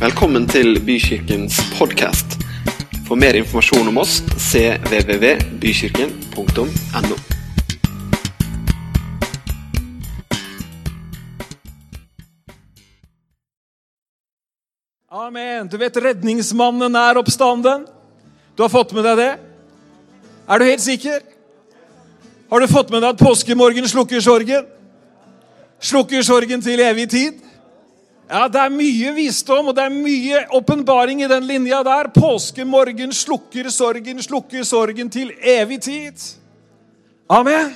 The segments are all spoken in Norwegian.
Velkommen til Bykirkens podkast. For mer informasjon om oss cvvvbykirken.no. Amen. Du vet, redningsmannen er oppstanden. Du har fått med deg det? Er du helt sikker? Har du fått med deg at påskemorgen slukker sorgen? Slukker sorgen til evig tid? Ja, Det er mye visdom og det er mye åpenbaring i den linja der. Påskemorgen slukker sorgen, slukker sorgen til evig tid. Amen.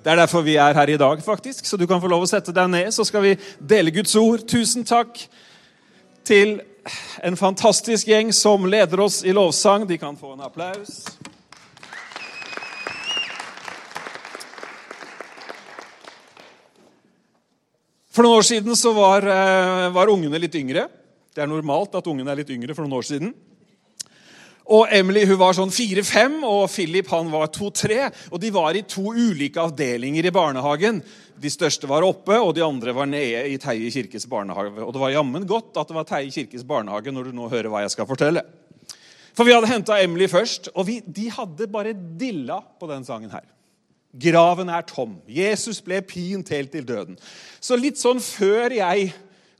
Det er derfor vi er her i dag, faktisk. Så du kan få lov å sette deg ned, så skal vi dele Guds ord. Tusen takk til en fantastisk gjeng som leder oss i lovsang. De kan få en applaus. For noen år siden så var, eh, var ungene litt yngre. Det er normalt at ungene er litt yngre for noen år siden. Og Emily hun var sånn fire-fem, og Philip han var to-tre. Og De var i to ulike avdelinger i barnehagen. De største var oppe, og de andre var nede i Teie kirkes barnehage. Og Det var jammen godt at det var Teie kirkes barnehage når du nå hører hva jeg skal fortelle. For vi hadde henta Emily først, og vi, de hadde bare dilla på den sangen her. Graven er tom. Jesus ble pint helt til døden. Så litt sånn før jeg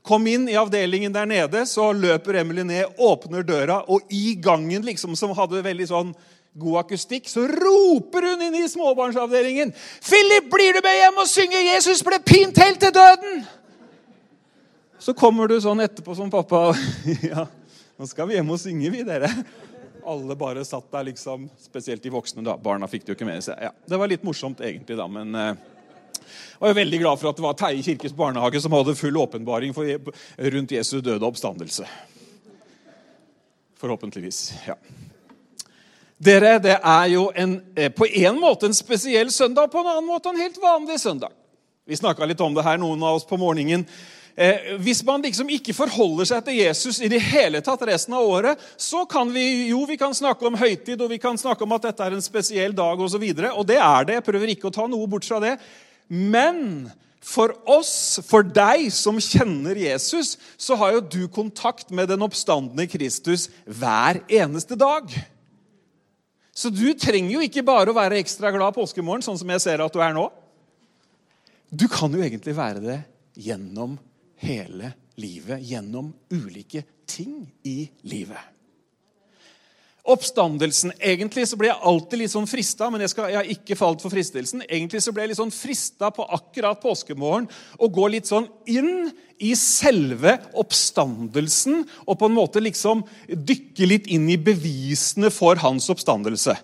kom inn i avdelingen der nede, så løper Emily ned, åpner døra, og i gangen, liksom, som hadde veldig sånn god akustikk, så roper hun inn i småbarnsavdelingen. 'Philip, blir du med hjem og synge 'Jesus ble pint helt til døden'?' Så kommer du sånn etterpå som pappa. ja, nå skal vi hjem og synge, vi, dere. Alle bare satt der, liksom. Spesielt de voksne. da. Barna fikk det jo ikke med seg. Ja, det var litt morsomt, egentlig, da, men eh, jeg er veldig glad for at det var Teie kirkes barnehage som hadde full åpenbaring rundt Jesu døde oppstandelse. Forhåpentligvis. ja. Dere, Det er jo en, på en måte en spesiell søndag, på en annen måte en helt vanlig søndag. Vi snakka litt om det her, noen av oss på morgenen. Eh, hvis man liksom ikke forholder seg til Jesus i det hele tatt resten av året, så kan vi jo vi kan snakke om høytid og vi kan snakke om at dette er en spesiell dag osv. Og, så og det er det. Jeg prøver ikke å ta noe bort fra det. Men for oss, for deg som kjenner Jesus, så har jo du kontakt med den oppstandende Kristus hver eneste dag. Så du trenger jo ikke bare å være ekstra glad påskemorgen, sånn som jeg ser at du er nå. Du kan jo egentlig være det gjennom hele livet, gjennom ulike ting i livet. Oppstandelsen. Egentlig så ble jeg alltid litt sånn frista, men jeg, skal, jeg, har ikke falt for fristelsen. Egentlig så ble jeg litt sånn frista på akkurat påskemorgen å gå litt sånn inn i selve oppstandelsen og på en måte liksom dykke litt inn i bevisene for hans oppstandelse.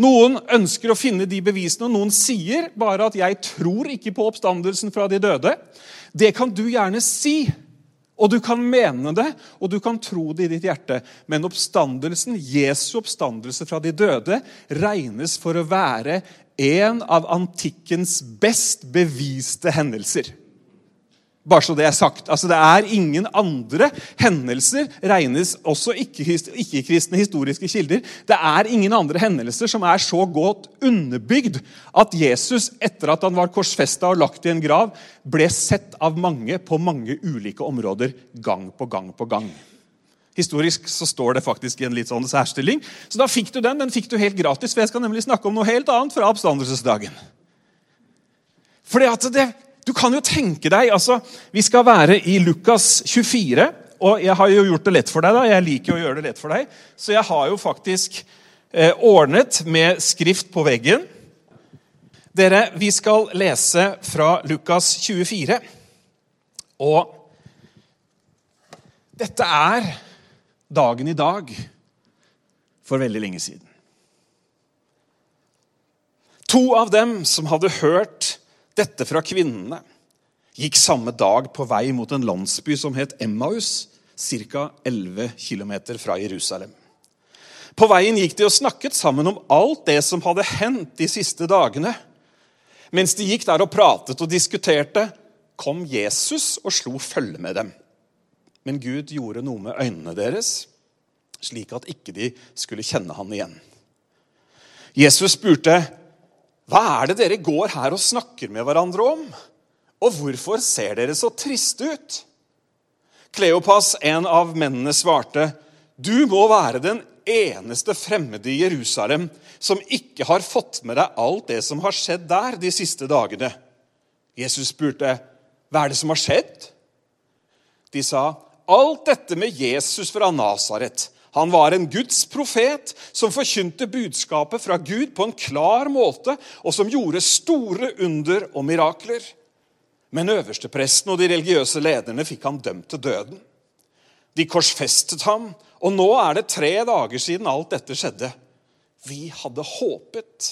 Noen ønsker å finne de bevisene, og noen sier bare at 'jeg tror ikke på oppstandelsen fra de døde'. Det kan du gjerne si. Og du kan mene det, og du kan tro det i ditt hjerte. Men oppstandelsen, Jesu oppstandelse fra de døde regnes for å være en av antikkens best beviste hendelser. Bare så det er sagt. Altså, det er ingen andre hendelser, regnes også ikke-kristne historiske kilder. Det er ingen andre hendelser som er så godt underbygd at Jesus, etter at han var korsfesta og lagt i en grav, ble sett av mange på mange ulike områder gang på gang på gang. Historisk så står det faktisk i en litt sånn særstilling. Så da fikk du den. Den fikk du helt gratis, for jeg skal nemlig snakke om noe helt annet fra oppstandelsesdagen. Fordi at det du kan jo tenke deg altså, Vi skal være i Lukas 24. Og jeg har jo gjort det lett for deg. da, Jeg liker å gjøre det lett for deg. Så jeg har jo faktisk eh, ordnet med skrift på veggen. Dere, vi skal lese fra Lukas 24. Og dette er dagen i dag for veldig lenge siden. To av dem som hadde hørt dette fra kvinnene. Gikk samme dag på vei mot en landsby som het Emmaus, ca. 11 km fra Jerusalem. På veien gikk de og snakket sammen om alt det som hadde hendt de siste dagene. Mens de gikk der og pratet og diskuterte, kom Jesus og slo følge med dem. Men Gud gjorde noe med øynene deres, slik at ikke de skulle kjenne han igjen. Jesus spurte, hva er det dere går her og snakker med hverandre om? Og hvorfor ser dere så triste ut? Kleopas, en av mennene, svarte, 'Du må være den eneste fremmede i Jerusalem som ikke har fått med deg alt det som har skjedd der de siste dagene.' Jesus spurte, 'Hva er det som har skjedd?' De sa, 'Alt dette med Jesus fra Nasaret.' Han var en Guds profet som forkynte budskapet fra Gud på en klar måte, og som gjorde store under og mirakler. Men øverstepresten og de religiøse lederne fikk han dømt til døden. De korsfestet ham, og nå er det tre dager siden alt dette skjedde. Vi hadde håpet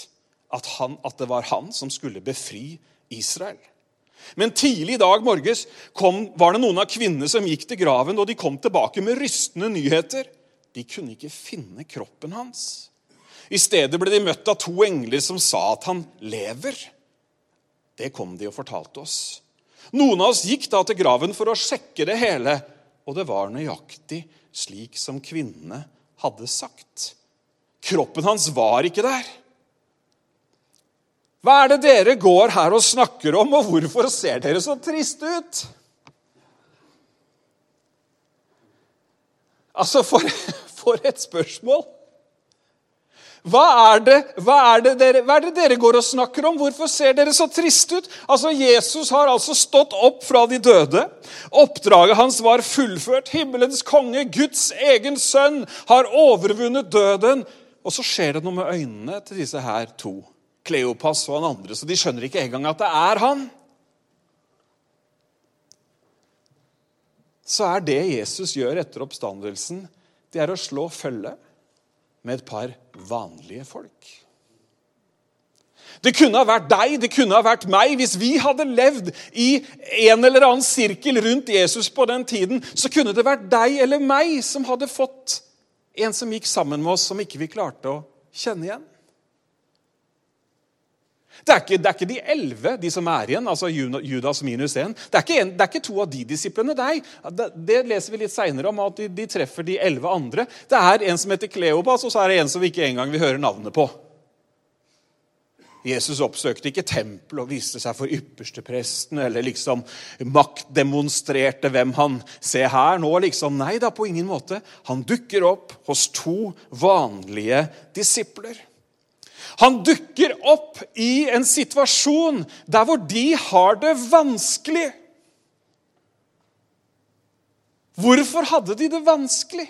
at, han, at det var han som skulle befri Israel. Men tidlig i dag morges kom, var det noen av kvinnene som gikk til graven, og de kom tilbake med rystende nyheter. De kunne ikke finne kroppen hans. I stedet ble de møtt av to engler som sa at han lever. Det kom de og fortalte oss. Noen av oss gikk da til graven for å sjekke det hele, og det var nøyaktig slik som kvinnene hadde sagt. Kroppen hans var ikke der. Hva er det dere går her og snakker om, og hvorfor ser dere så triste ut? Altså, for, for et spørsmål! Hva er, det, hva, er dere, hva er det dere går og snakker om? Hvorfor ser dere så triste ut? Altså, Jesus har altså stått opp fra de døde. Oppdraget hans var fullført. Himmelens konge, Guds egen sønn, har overvunnet døden. Og så skjer det noe med øynene til disse her to. Kleopas og han andre. Så de skjønner ikke engang at det er han. Så er det Jesus gjør etter oppstandelsen, det er å slå følge med et par vanlige folk. Det kunne ha vært deg, det kunne ha vært meg. Hvis vi hadde levd i en eller annen sirkel rundt Jesus på den tiden, så kunne det vært deg eller meg som hadde fått en som gikk sammen med oss, som ikke vi klarte å kjenne igjen. Det er, ikke, det er ikke, de elleve, de som er igjen, altså Judas minus én. Det, det, er ikke to av de disiplene. Nei, det, det leser vi litt seinere om, at de, de, treffer de elleve andre. Det er en som heter Kleopas, og så er det en som vi ikke engang vil høre navnet på. Jesus oppsøkte ikke tempelet og viste seg for ypperstepresten eller liksom maktdemonstrerte hvem han ser her nå. liksom. Nei da, på ingen måte. Han dukker opp hos to vanlige disipler. Han dukker opp i en situasjon der hvor de har det vanskelig. Hvorfor hadde de det vanskelig?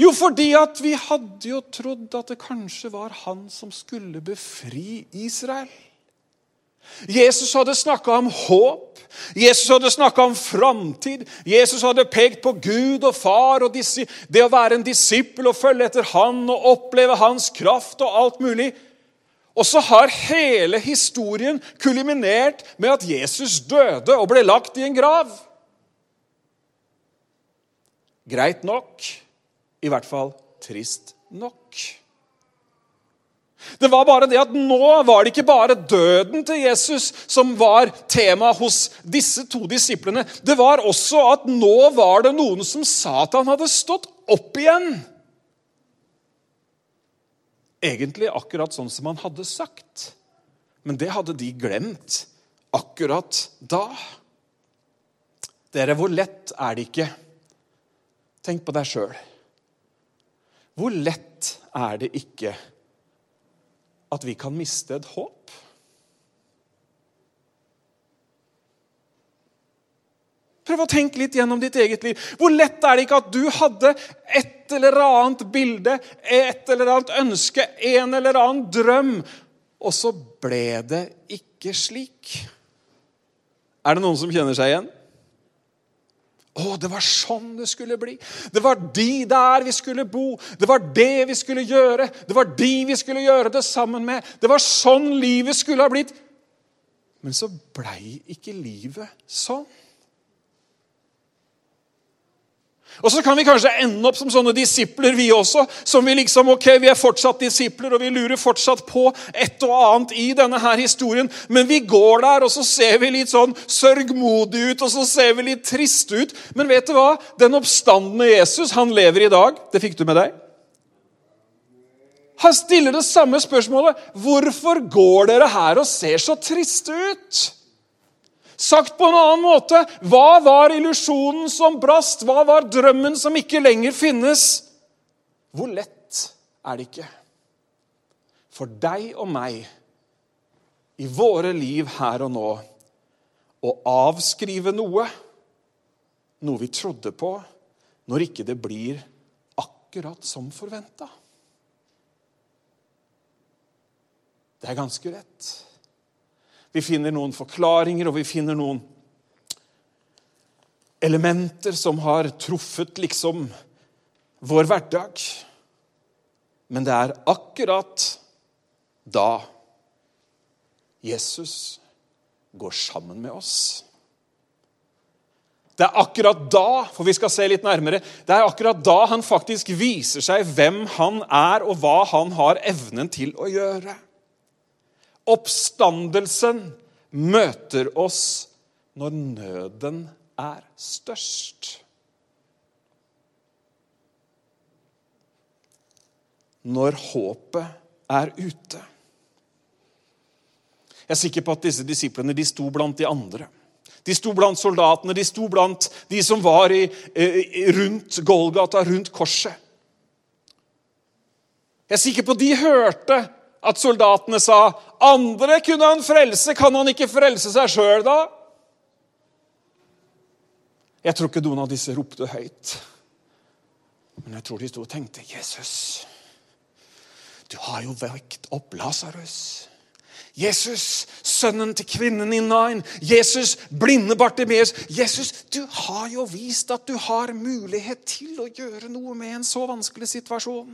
Jo, fordi at vi hadde jo trodd at det kanskje var han som skulle befri Israel. Jesus hadde snakka om håp, Jesus hadde snakka om framtid. Jesus hadde pekt på Gud og far og det å være en disippel og følge etter han og oppleve hans kraft og alt mulig. Og så har hele historien kuliminert med at Jesus døde og ble lagt i en grav. Greit nok. I hvert fall trist nok. Det var bare det at Nå var det ikke bare døden til Jesus som var tema hos disse to disiplene. Det var også at nå var det noen som sa at han hadde stått opp igjen. Egentlig akkurat sånn som han hadde sagt. Men det hadde de glemt akkurat da. Dere, hvor lett er det ikke? Tenk på deg sjøl. Hvor lett er det ikke at vi kan miste et håp? Prøv å tenke litt gjennom ditt eget liv. Hvor lett er det ikke at du hadde et eller annet bilde, et eller annet ønske, en eller annen drøm, og så ble det ikke slik? Er det noen som kjenner seg igjen? Å, det var sånn det skulle bli. Det var de der vi skulle bo. Det var det vi skulle gjøre. Det var de vi skulle gjøre det sammen med. Det var sånn livet skulle ha blitt. Men så blei ikke livet sånn. Og så kan vi kanskje ende opp som sånne disipler, vi også. Som vi liksom, ok, vi er fortsatt disipler, og vi lurer fortsatt på et og annet i denne her historien. Men vi går der, og så ser vi litt sånn sørgmodige ut, og så ser vi litt triste ut. Men vet du hva? Den oppstandende Jesus, han lever i dag. Det fikk du med deg? Han stiller det samme spørsmålet. Hvorfor går dere her og ser så triste ut? Sagt på en annen måte hva var illusjonen som brast? Hva var drømmen som ikke lenger finnes? Hvor lett er det ikke for deg og meg i våre liv her og nå å avskrive noe, noe vi trodde på, når ikke det blir akkurat som forventa? Det er ganske rett. Vi finner noen forklaringer, og vi finner noen elementer som har truffet liksom vår hverdag. Men det er akkurat da Jesus går sammen med oss. Det er akkurat da for vi skal se litt nærmere, det er akkurat da han faktisk viser seg hvem han er, og hva han har evnen til å gjøre. Oppstandelsen møter oss når nøden er størst. Når håpet er ute. Jeg er sikker på at disse disiplene de sto blant de andre. De sto blant soldatene, de sto blant de som var i, rundt Golgata, rundt korset. Jeg er sikker på at de hørte at soldatene sa andre kunne han frelse. Kan han ikke frelse seg sjøl, da? Jeg tror ikke noen av disse ropte høyt. Men jeg tror de sto og tenkte Jesus, du har jo vekt opp Lasarus. Jesus, sønnen til kvinnen i Nain. Jesus, blinde Bartimeus. Jesus, du har jo vist at du har mulighet til å gjøre noe med en så vanskelig situasjon.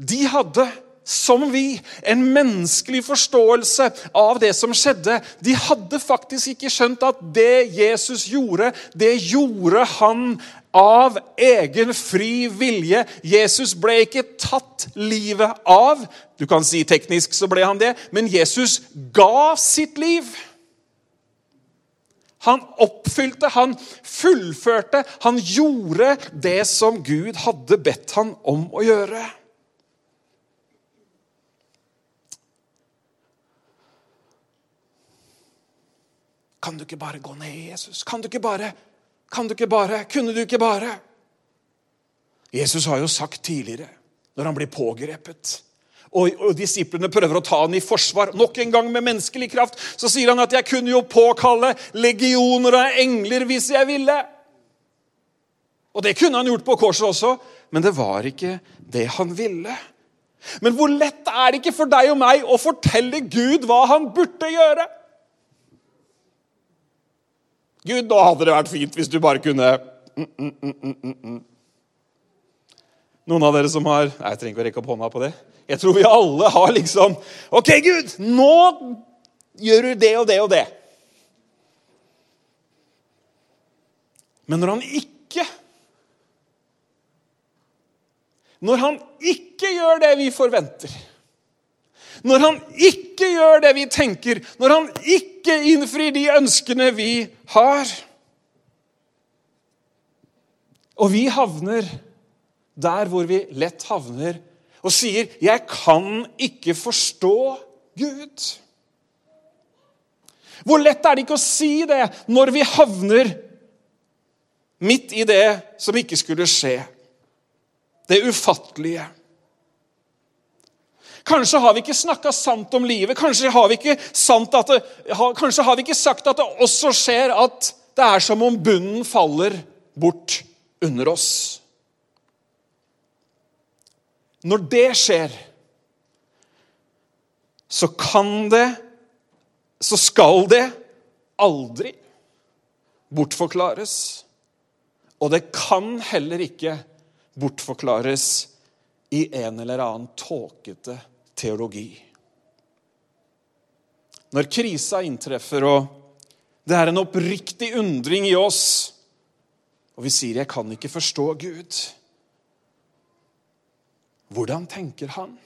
De hadde, som vi, en menneskelig forståelse av det som skjedde. De hadde faktisk ikke skjønt at det Jesus gjorde, det gjorde han av egen fri vilje. Jesus ble ikke tatt livet av. Du kan si teknisk så ble han det, men Jesus ga sitt liv. Han oppfylte, han fullførte, han gjorde det som Gud hadde bedt han om å gjøre. Kan du ikke bare gå ned, Jesus? Kan du ikke bare kan du ikke bare? Kunne du ikke bare? Jesus har jo sagt tidligere, når han blir pågrepet og, og disiplene prøver å ta han i forsvar, nok en gang med menneskelig kraft, så sier han at 'jeg kunne jo påkalle legioner av engler hvis jeg ville'. Og det kunne han gjort på korset også, men det var ikke det han ville. Men hvor lett er det ikke for deg og meg å fortelle Gud hva han burde gjøre? Gud, nå hadde det vært fint hvis du bare kunne mm mm, mm, Noen av dere som har Nei, Jeg trenger ikke å rekke opp hånda på det. Jeg tror vi alle har liksom OK, Gud, nå gjør du det og det og det. Men når han ikke Når han ikke gjør det vi forventer når han ikke gjør det vi tenker, når han ikke innfrir de ønskene vi har. Og vi havner der hvor vi lett havner og sier 'Jeg kan ikke forstå Gud'. Hvor lett er det ikke å si det når vi havner midt i det som ikke skulle skje? Det ufattelige. Kanskje har vi ikke snakka sant om livet. Kanskje har, det, kanskje har vi ikke sagt at det også skjer at det er som om bunnen faller bort under oss. Når det skjer, så kan det Så skal det aldri bortforklares. Og det kan heller ikke bortforklares i en eller annen tåkete teologi. Når krisa inntreffer, og det er en oppriktig undring i oss, og vi sier 'jeg kan ikke forstå Gud', hvordan tenker han?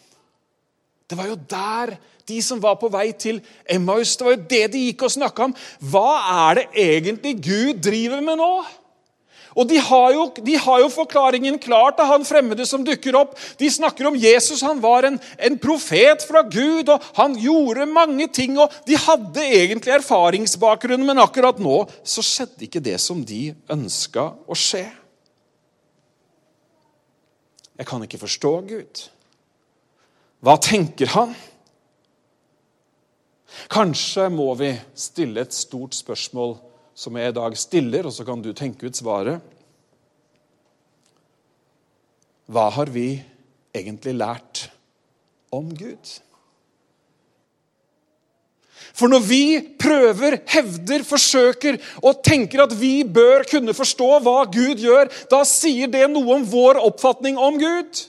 Det var jo der de som var på vei til Emmaus, det var jo det de gikk og snakka om. Hva er det egentlig Gud driver med nå? Og de har, jo, de har jo forklaringen klar til han fremmede som dukker opp. De snakker om Jesus. Han var en, en, profet fra Gud, og han gjorde mange ting. og De hadde egentlig erfaringsbakgrunn, men akkurat nå så skjedde ikke det som de ønska å skje. Jeg kan ikke forstå Gud. Hva tenker han? Kanskje må vi stille et stort spørsmål som jeg i dag stiller, og så kan du tenke ut svaret. Hva har vi egentlig lært om Gud? For når vi prøver, hevder, forsøker og tenker at vi bør kunne forstå hva Gud gjør, da sier det noe om vår oppfatning om Gud.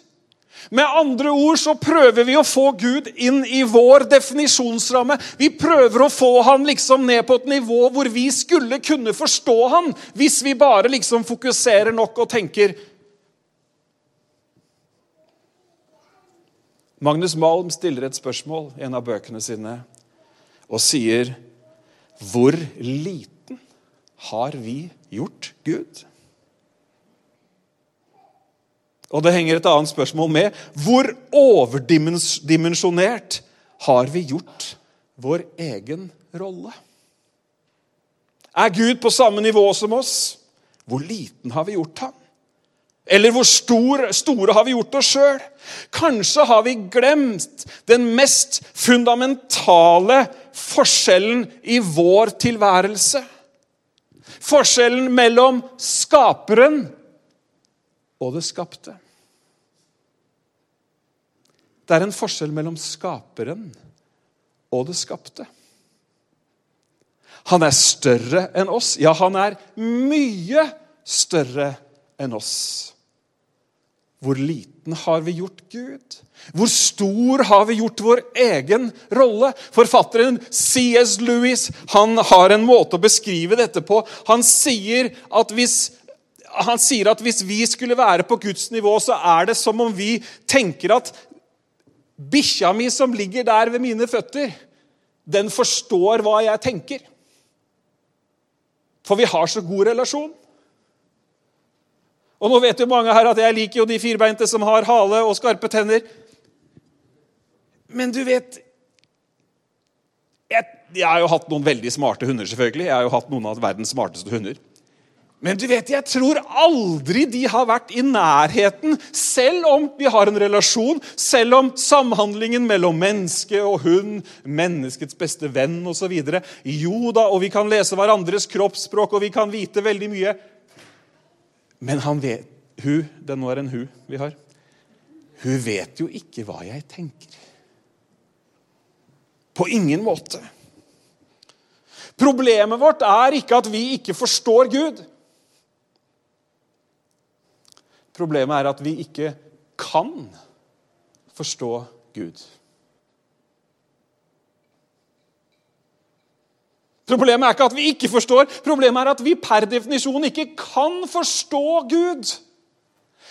Med andre ord så prøver vi å få Gud inn i vår definisjonsramme. Vi prøver å få han liksom ned på et nivå hvor vi skulle kunne forstå han, hvis vi bare liksom fokuserer nok og tenker Magnus Malm stiller et spørsmål i en av bøkene sine og sier Hvor liten har vi gjort Gud? Og det henger et annet spørsmål med. Hvor overdimensjonert har vi gjort vår egen rolle? Er Gud på samme nivå som oss? Hvor liten har vi gjort ham? Eller hvor stor, store har vi gjort oss sjøl? Kanskje har vi glemt den mest fundamentale forskjellen i vår tilværelse. Forskjellen mellom skaperen og det skapte. Det er en forskjell mellom skaperen og det skapte. Han er større enn oss. Ja, han er mye større enn oss. Hvor liten har vi gjort Gud? Hvor stor har vi gjort vår egen rolle? Forfatteren C.S. Lewis han har en måte å beskrive dette på. Han sier hvis han sier at hvis vi skulle være på Guds nivå, så er det som om vi tenker at bikkja mi som ligger der ved mine føtter, den forstår hva jeg tenker. For vi har så god relasjon. Og nå vet jo mange her at jeg liker jo de firbeinte som har hale og skarpe tenner. Men du vet jeg, jeg har jo hatt noen veldig smarte hunder, selvfølgelig. Jeg har jo hatt noen av verdens smarteste hunder. Men du vet, jeg tror aldri de har vært i nærheten, selv om vi har en relasjon, selv om samhandlingen mellom menneske og hund, menneskets beste venn osv. Jo da, og vi kan lese hverandres kroppsspråk, og vi kan vite veldig mye. Men han vet, hun, det nå er en hun vi har, hun vet jo ikke hva jeg tenker. På ingen måte. Problemet vårt er ikke at vi ikke forstår Gud. Problemet er at vi ikke kan forstå Gud. Problemet er ikke at vi ikke forstår, problemet er at vi per definisjon ikke kan forstå Gud.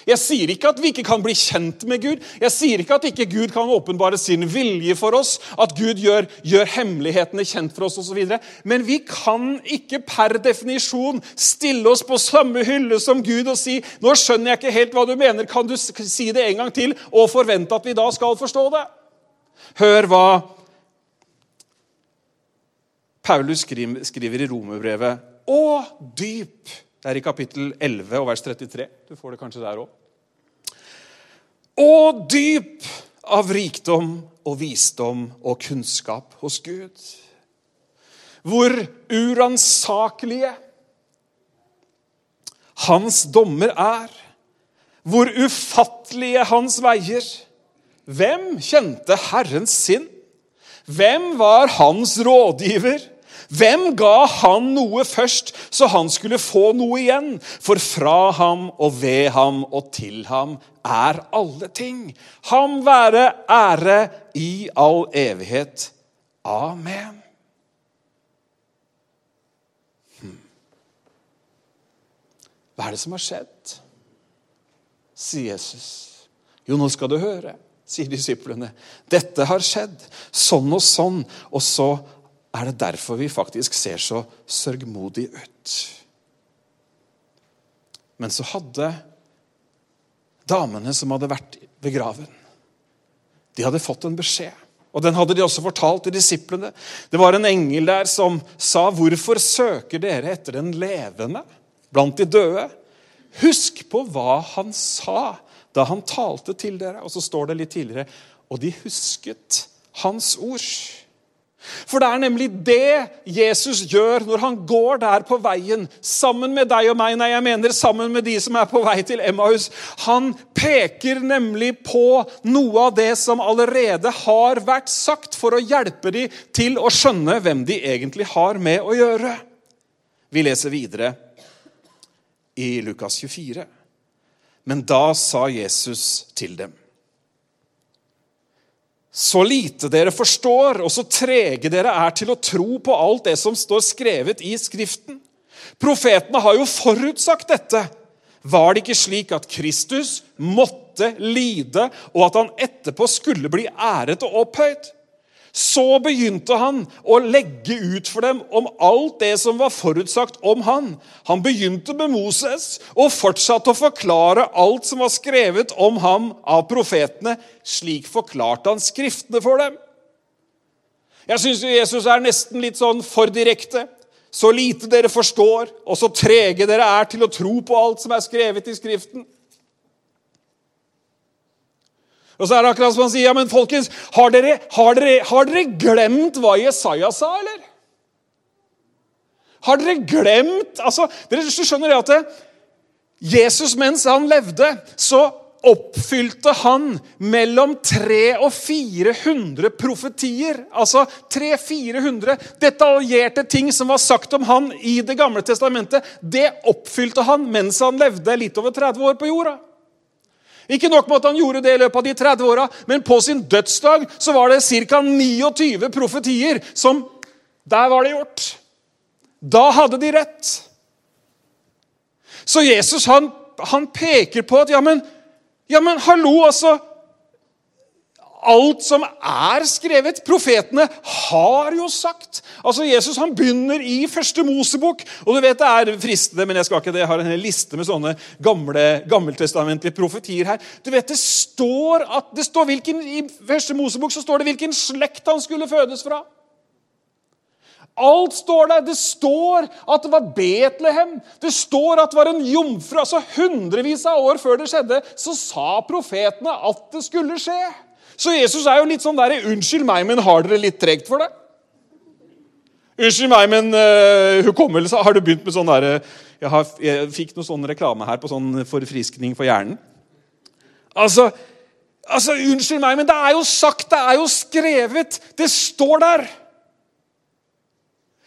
Jeg sier ikke at vi ikke kan bli kjent med Gud. Jeg sier ikke at ikke Gud kan åpenbare sin vilje for oss, at Gud gjør, gjør hemmelighetene kjent for oss osv. Men vi kan ikke per definisjon stille oss på samme hylle som Gud og si 'Nå skjønner jeg ikke helt hva du mener. Kan du si det en gang til?' og forvente at vi da skal forstå det. Hør hva Paulus skriver i romerbrevet. Å dyp det er i kapittel 11 og vers 33. Du får det kanskje der òg. Og dyp av rikdom og visdom og kunnskap hos Gud. Hvor uransakelige hans dommer er. Hvor ufattelige hans veier. Hvem kjente Herrens sinn? Hvem var hans rådgiver? Hvem ga han noe først, så han skulle få noe igjen? For fra ham og ved ham og til ham er alle ting. Ham være ære i all evighet. Amen. Hmm. Hva er det som har skjedd? sier Jesus. Jo, nå skal du høre, sier disiplene. Dette har skjedd, sånn og sånn. Og så er det derfor vi faktisk ser så sørgmodige ut. Men så hadde damene som hadde vært ved graven, de hadde fått en beskjed. Og Den hadde de også fortalt til disiplene. Det var en engel der som sa, 'Hvorfor søker dere etter den levende blant de døde?' Husk på hva han sa da han talte til dere. Og så står det litt tidligere, og de husket hans ord. For det er nemlig det Jesus gjør når han går der på veien, sammen med deg og meg, nei, jeg mener sammen med de som er på vei til Emmaus. Han peker nemlig på noe av det som allerede har vært sagt, for å hjelpe dem til å skjønne hvem de egentlig har med å gjøre. Vi leser videre i Lukas 24. Men da sa Jesus til dem så lite dere forstår, og så trege dere er til å tro på alt det som står skrevet i Skriften. Profetene har jo forutsagt dette. Var det ikke slik at Kristus måtte lide, og at han etterpå skulle bli æret og opphøyd? Så begynte han å legge ut for dem om alt det som var forutsagt om han. Han begynte med Moses og fortsatte å forklare alt som var skrevet om ham av profetene. Slik forklarte han skriftene for dem. Jeg syns Jesus er nesten litt sånn for direkte. Så lite dere forstår, og så trege dere er til å tro på alt som er skrevet i Skriften. Og så er det akkurat som han sier, ja, men folkens, har dere, har, dere, har dere, glemt hva Jesaja sa, eller? Har dere glemt altså, Dere skjønner det at det, Jesus, mens han levde, så oppfylte han mellom 300 og 400 profetier. Altså 300-400 detaljerte ting som var sagt om han i Det gamle testamentet. Det oppfylte han mens han levde litt over 30 år på jorda. Ikke nok med at han gjorde det i løpet av de 30 åra, men på sin dødsdag så var det ca. 29 profetier som Der var det gjort. Da hadde de rett. Så Jesus han, han peker på at ja men, ja, men hallo, altså alt som er skrevet. Profetene har jo sagt. Altså Jesus han begynner i første Mosebok. Og du vet det er fristende, men jeg skal ikke det. Jeg har en liste med sånne gamle, gammeltestamentlige profetier her. Du vet Det står at det står hvilken, I første Mosebok så står det hvilken slekt han skulle fødes fra. Alt står der. Det står at det var Betlehem. Det står at det var en jomfru. altså Hundrevis av år før det skjedde, så sa profetene at det skulle skje. Så Jesus er jo litt sånn der Unnskyld meg, men har dere litt tregt for det? Unnskyld meg, men uh, hukommelse Har du begynt med sånn derre jeg, jeg, fikk noe sånn reklame her på sånn forfriskning for hjernen. Altså, altså, Unnskyld meg, men det er jo sagt, det er jo skrevet. Det står der.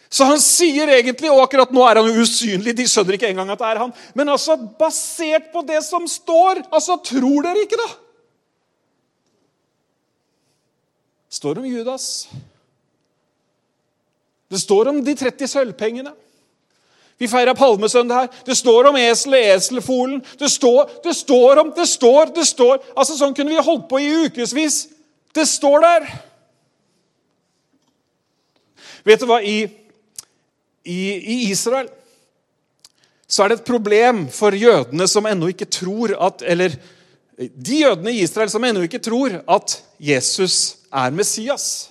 Så han sier egentlig, og akkurat nå er han jo usynlig, de skjønner ikke engang at det er han, men altså, basert på det som står, altså, tror dere ikke, da? Det står om Judas. Det står om de 30 sølvpengene. Vi feira palmesøndag her. Det står om eselet, eselfolen. Det står, det står om Det står, det står. Altså Sånn kunne vi holdt på i ukevis. Det står der. Vet du hva? I, i, I, Israel så er det et problem for jødene som ennå ikke tror at Eller de jødene i Israel som ennå ikke tror at Jesus er Messias.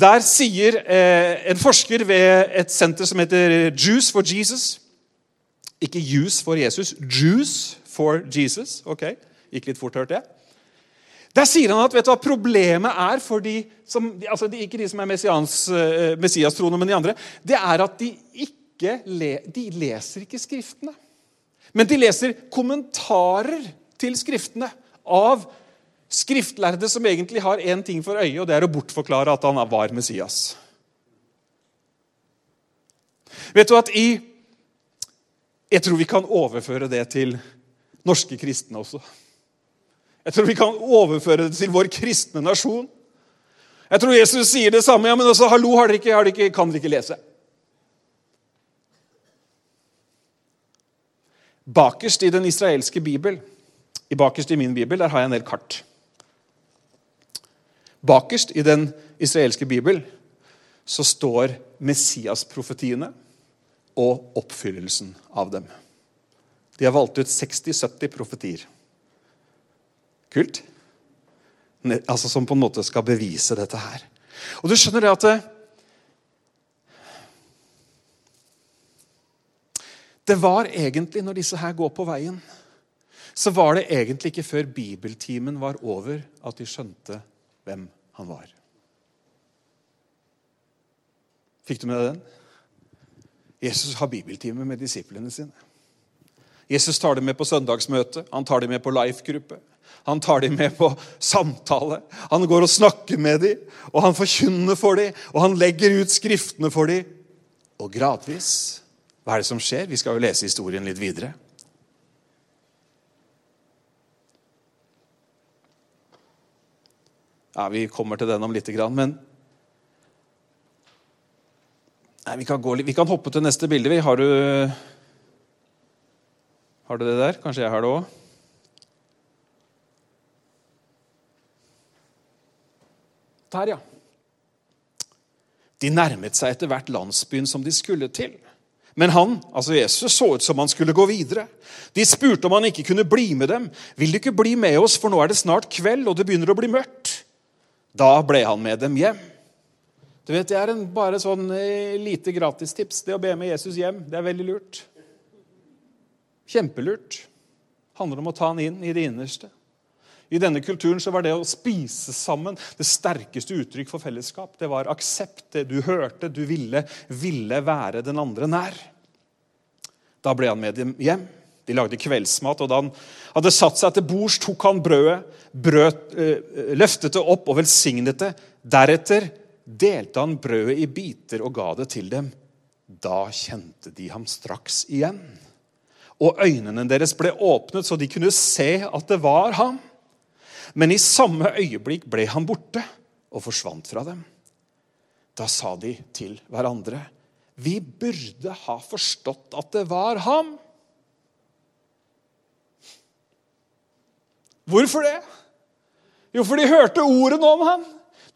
Der sier eh, en forsker ved et senter som heter Juice for Jesus Ikke Juice for Jesus, Juice for Jesus. Ok, Gikk litt fort, hørte jeg. Der sier han at vet du hva problemet er for de som altså Ikke de som er eh, messias-troende, men de andre. Det er at de ikke le, de leser ikke Skriftene. Men de leser kommentarer til Skriftene av skriftlærde som egentlig har én ting for øye, og det er å bortforklare at han var Messias. Vet du at i Jeg tror vi kan overføre det til norske kristne også. Jeg tror vi kan overføre det til vår kristne nasjon. Jeg tror Jesus sier det samme. ja, men også, hallo, har dere ikke, har dere ikke, kan dere ikke lese? Bakerst i den israelske bibel, i bakerst i min bibel, der har jeg en del kart. Bakerst i den israelske bibel så står Messias-profetiene og oppfyllelsen av dem. De har valgt ut 60-70 profetier. Kult? Altså Som på en måte skal bevise dette her. Og du skjønner det at det, det var egentlig, når disse her går på veien, så var det egentlig ikke før bibeltimen var over, at de skjønte hvem han var. Fikk du med deg den? Jesus har bibeltime med disiplene sine. Jesus tar dem med på søndagsmøte, han tar dem med på life-gruppe. Han tar dem med på samtale. Han går og snakker med dem, og han forkynner for dem, og han legger ut skriftene for dem. Og gradvis Hva er det som skjer? Vi skal jo lese historien litt videre. Ja, Vi kommer til den om lite grann, men Nei, vi, kan gå, vi kan hoppe til neste bilde. Har du, har du det der? Kanskje jeg har det òg? Der, ja. De nærmet seg etter hvert landsbyen som de skulle til. Men han, altså Jesus, så ut som han skulle gå videre. De spurte om han ikke kunne bli med dem. 'Vil du ikke bli med oss, for nå er det snart kveld, og det begynner å bli mørkt?' Da ble han med dem hjem. Du vet, Det er en bare sånn eh, lite gratistips. Det å be med Jesus hjem, det er veldig lurt. Kjempelurt. Handler om å ta han inn i det innerste. I denne kulturen så var det å spise sammen det sterkeste uttrykk for fellesskap. Det var aksept. Det du hørte, du ville, ville være den andre nær. Da ble han med dem hjem. De lagde kveldsmat, og da han hadde satt seg til bords, tok han brødet, brød, øh, løftet det opp og velsignet det. Deretter delte han brødet i biter og ga det til dem. Da kjente de ham straks igjen. Og øynene deres ble åpnet, så de kunne se at det var ham. Men i samme øyeblikk ble han borte og forsvant fra dem. Da sa de til hverandre, 'Vi burde ha forstått at det var ham.' Hvorfor det? Jo, for de hørte ordene om ham.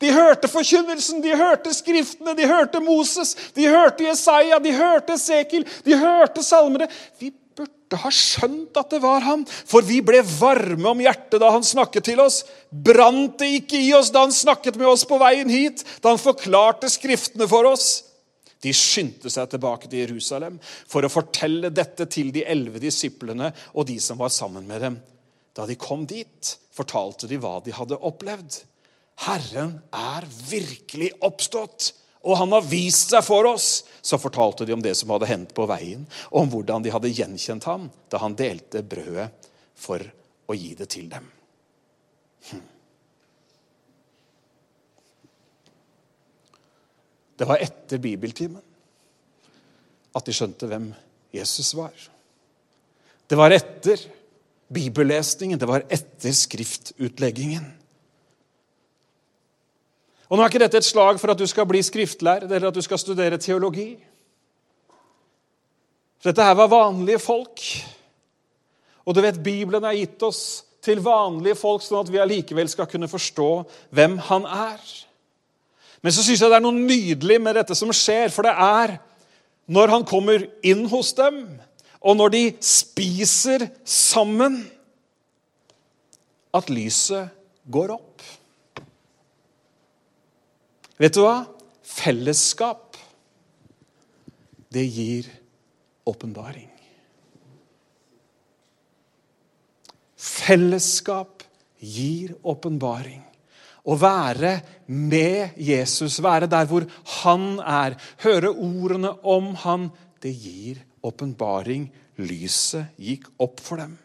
De hørte forkynnelsen, de hørte skriftene, de hørte Moses, de hørte Jesaja, de hørte Esekiel, de hørte salmene. Vi burde ha skjønt at det var ham, for vi ble varme om hjertet da han snakket til oss. Brant det ikke i oss da han snakket med oss på veien hit, da han forklarte skriftene for oss? De skyndte seg tilbake til Jerusalem for å fortelle dette til de elleve disiplene og de som var sammen med dem. Da de kom dit, fortalte de hva de hadde opplevd. Herren er virkelig oppstått, og han har vist seg for oss. Så fortalte de om det som hadde hendt på veien, og om hvordan de hadde gjenkjent ham da han delte brødet for å gi det til dem. Hm. Det var etter bibeltimen at de skjønte hvem Jesus var. Det var etter bibellesningen, det var etter skriftutleggingen. Og Nå er ikke dette et slag for at du skal bli skriftlærer eller at du skal studere teologi. Dette her var vanlige folk. Og du vet, Bibelen er gitt oss til vanlige folk, sånn at vi allikevel skal kunne forstå hvem han er. Men så syns jeg det er noe nydelig med dette som skjer, for det er når han kommer inn hos dem, og når de spiser sammen, at lyset går opp. Vet du hva? Fellesskap, det gir åpenbaring. Fellesskap gir åpenbaring. Å være med Jesus, være der hvor han er, høre ordene om han, det gir åpenbaring. Lyset gikk opp for dem.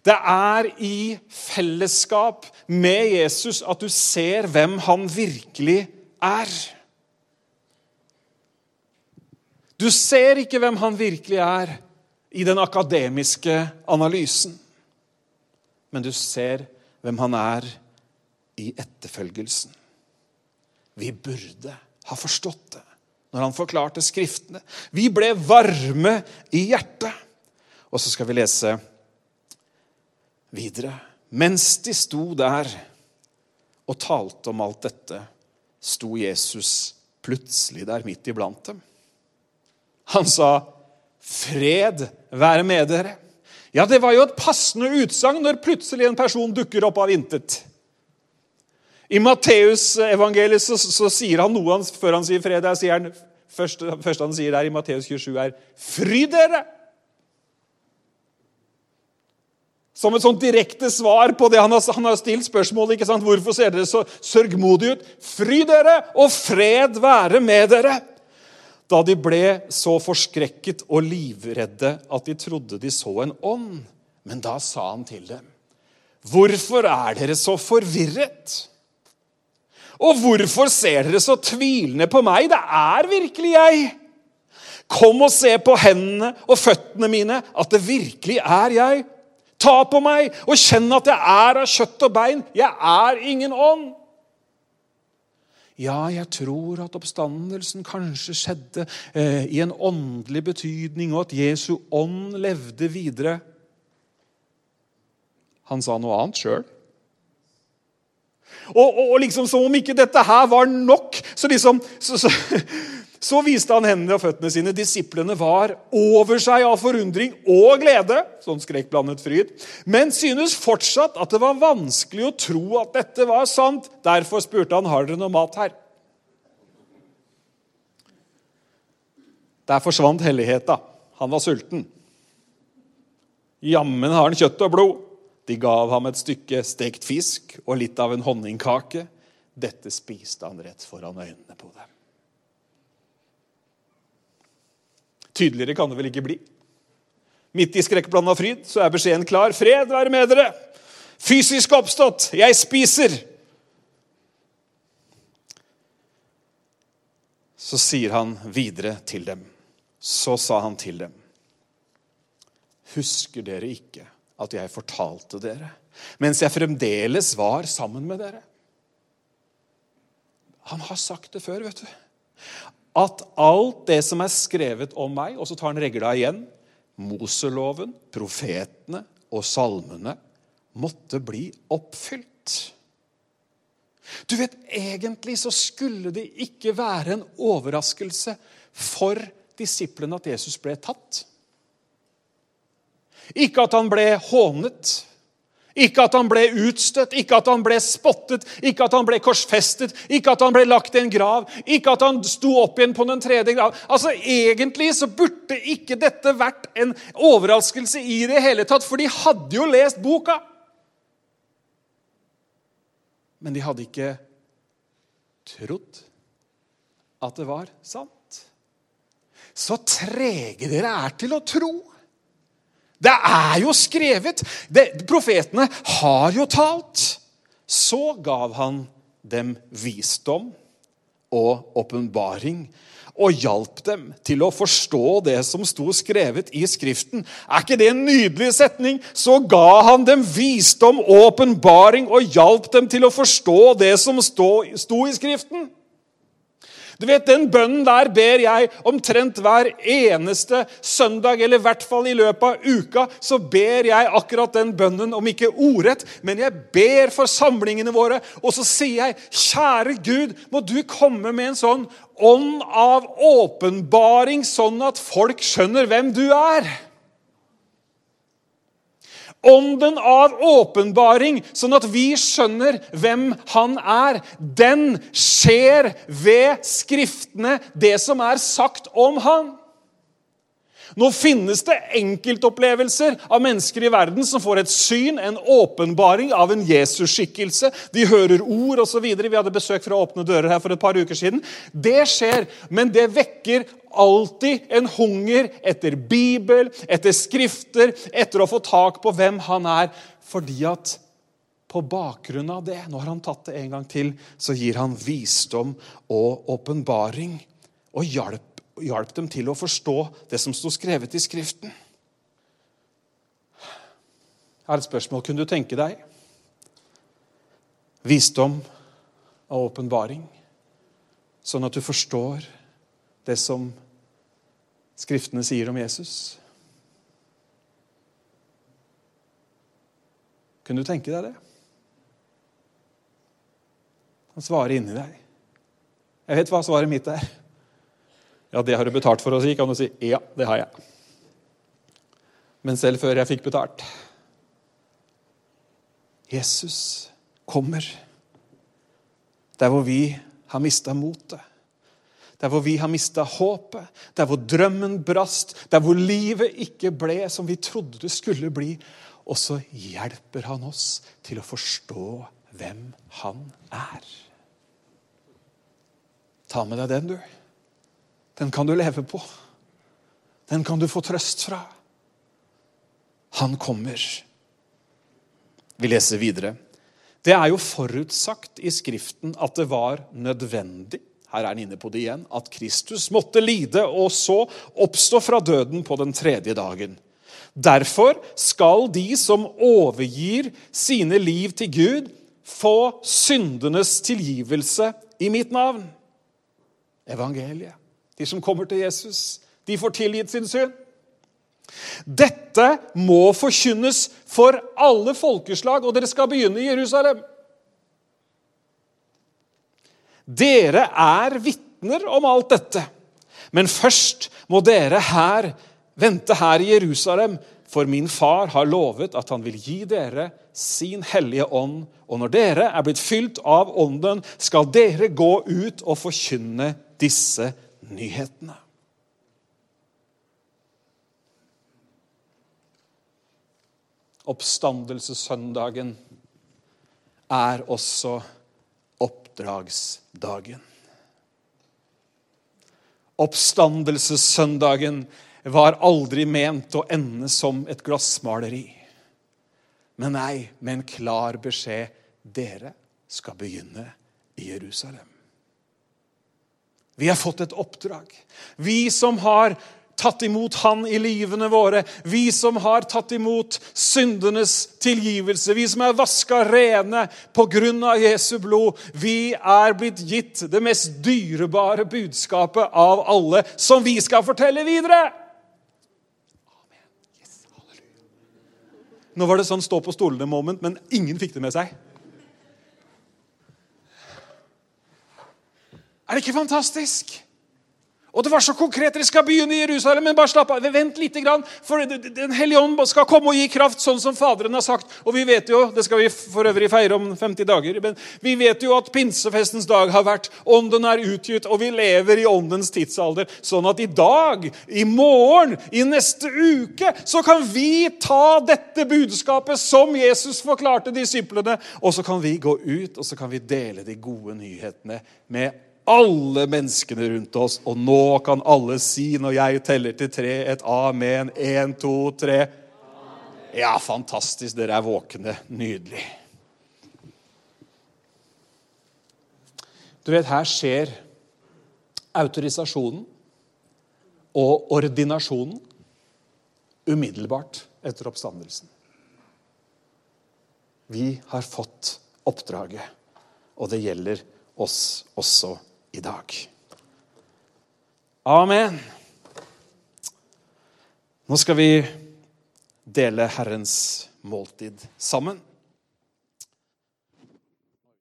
Det er i fellesskap med Jesus at du ser hvem han virkelig er. Du ser ikke hvem han virkelig er i den akademiske analysen, men du ser hvem han er i etterfølgelsen. Vi burde ha forstått det når han forklarte Skriftene. Vi ble varme i hjertet. Og så skal vi lese videre. Mens de sto der og talte om alt dette, sto Jesus plutselig der midt iblant dem. Han sa, Fred være med dere. Ja, det var jo et passende utsagn når plutselig en person dukker opp av intet. I Matteusevangeliet så, så sier han noe før han sier fred. Det han, første han sier der i Matteus 27, er 'Fry dere'. Som et sånt direkte svar på det han har, han har stilt spørsmålet. ikke sant? Hvorfor ser dere så sørgmodige ut? Fry dere, og fred være med dere! Da de ble så forskrekket og livredde at de trodde de så en ånd. Men da sa han til dem, Hvorfor er dere så forvirret? Og hvorfor ser dere så tvilende på meg? Det er virkelig jeg. Kom og se på hendene og føttene mine, at det virkelig er jeg. Ta på meg og kjenn at jeg er av kjøtt og bein. Jeg er ingen ånd. Ja, jeg tror at oppstandelsen kanskje skjedde eh, i en åndelig betydning, og at Jesu ånd levde videre. Han sa noe annet sjøl. Og, og, og, liksom som om ikke dette her var nok, så liksom så, så, så, viste han hendene og føttene sine. Disiplene var over seg av forundring og glede, sånn skrekkblandet fryd, men synes fortsatt at det var vanskelig å tro at dette var sant. Derfor spurte han har dere noe mat her. Der forsvant helligheta. Han var sulten. Jammen har han kjøtt og blod. De gav ham et stykke stekt fisk og litt av en honningkake. Dette spiste han rett foran øynene på dem. Tydeligere kan det vel ikke bli? Midt i skrekkblanda fryd så er beskjeden klar. Fred være med dere! Fysisk oppstått! Jeg spiser! Så sier han videre til dem. Så sa han til dem. Husker dere ikke at jeg fortalte dere mens jeg fremdeles var sammen med dere? Han har sagt det før, vet du. At alt det som er skrevet om meg, og så tar han regla igjen Moseloven, profetene og salmene, måtte bli oppfylt. Du vet, Egentlig så skulle det ikke være en overraskelse for disiplene at Jesus ble tatt. Ikke at han ble hånet, ikke at han ble utstøtt, ikke at han ble spottet, ikke at han ble korsfestet, ikke at han ble lagt i en grav, ikke at han sto opp igjen på den tredje grav. Altså, Egentlig så burde ikke dette vært en overraskelse i det hele tatt, for de hadde jo lest boka. Men de hadde ikke trodd at det var sant. Så trege dere er til å tro. Det er jo skrevet! Det, profetene har jo talt. Så gav han dem visdom og åpenbaring og hjalp dem til å forstå det som sto skrevet i Skriften. Er ikke det en nydelig setning? Så ga han dem visdom og åpenbaring og hjalp dem til å forstå det som sto, sto i Skriften. Du vet, Den bønnen der ber jeg omtrent hver eneste søndag, eller i hvert fall i løpet av uka. Så ber jeg akkurat den bønnen, om ikke ordrett, men jeg ber for samlingene våre. Og så sier jeg, kjære Gud, må du komme med en sånn ånd av åpenbaring, sånn at folk skjønner hvem du er. Ånden av åpenbaring, sånn at vi skjønner hvem han er. Den skjer ved Skriftene, det som er sagt om han. Nå finnes det enkeltopplevelser av mennesker i verden som får et syn, en åpenbaring av en Jesus-skikkelse. De hører ord osv. Vi hadde besøk fra Åpne dører her for et par uker siden. Det skjer, men det vekker alltid en hunger etter Bibel, etter Skrifter, etter å få tak på hvem han er. Fordi at på bakgrunn av det, nå har han tatt det en gang til, så gir han visdom og åpenbaring. Og hjalp, hjalp dem til å forstå det som sto skrevet i Skriften. Her er et spørsmål. Kunne du tenke deg visdom og åpenbaring, sånn at du forstår det som Skriftene sier om Jesus? Kunne du tenke deg det? Han svarer inni deg. Jeg vet hva svaret mitt er. Ja, det har du betalt for å si. Kan du si ja, det har jeg. Men selv før jeg fikk betalt. Jesus kommer der hvor vi har mista motet. Der hvor vi har mista håpet, der hvor drømmen brast, der hvor livet ikke ble som vi trodde det skulle bli. Og så hjelper han oss til å forstå hvem han er. Ta med deg den, du. Den kan du leve på. Den kan du få trøst fra. Han kommer. Vi leser videre. Det er jo forutsagt i Skriften at det var nødvendig her er han inne på det igjen, at Kristus måtte lide og så oppstå fra døden på den tredje dagen. Derfor skal de som overgir sine liv til Gud, få syndenes tilgivelse i mitt navn. Evangeliet. De som kommer til Jesus, de får tilgitt sin synd. Dette må forkynnes for alle folkeslag, og dere skal begynne i Jerusalem. Dere er vitner om alt dette. Men først må dere her vente her i Jerusalem, for min far har lovet at han vil gi dere sin hellige ånd. Og når dere er blitt fylt av ånden, skal dere gå ut og forkynne disse nyhetene. Oppstandelsessøndagen er også oppdragsdagen. Oppstandelsessøndagen var aldri ment å ende som et glassmaleri. Men nei, med en klar beskjed dere skal begynne i Jerusalem. Vi har fått et oppdrag. Vi som har tatt imot Han i livene våre. Vi som har tatt imot syndenes tilgivelse. Vi som er vaska rene pga. Jesu blod. Vi er blitt gitt det mest dyrebare budskapet av alle, som vi skal fortelle videre. Nå var det sånn stå på stolene-moment, men ingen fikk det med seg. Er det ikke fantastisk? Og det var så konkret. Dere skal begynne i Jerusalem, men bare slapp av. Vent litt, for Den hellige ånd skal komme og gi kraft, sånn som Faderen har sagt. Og vi vet jo, Det skal vi for øvrig feire om 50 dager. Men vi vet jo at pinsefestens dag har vært. Ånden er utgitt, og vi lever i åndens tidsalder. Sånn at i dag, i morgen, i neste uke, så kan vi ta dette budskapet som Jesus forklarte disiplene, og så kan vi gå ut og så kan vi dele de gode nyhetene med alle menneskene rundt oss. Og nå kan alle si, når jeg teller til tre, et amen. Én, to, tre. Ja, fantastisk. Dere er våkne. Nydelig. Du vet, her skjer autorisasjonen og ordinasjonen umiddelbart etter oppstandelsen. Vi har fått oppdraget, og det gjelder oss også i dag. Amen. Nå skal vi dele Herrens måltid sammen.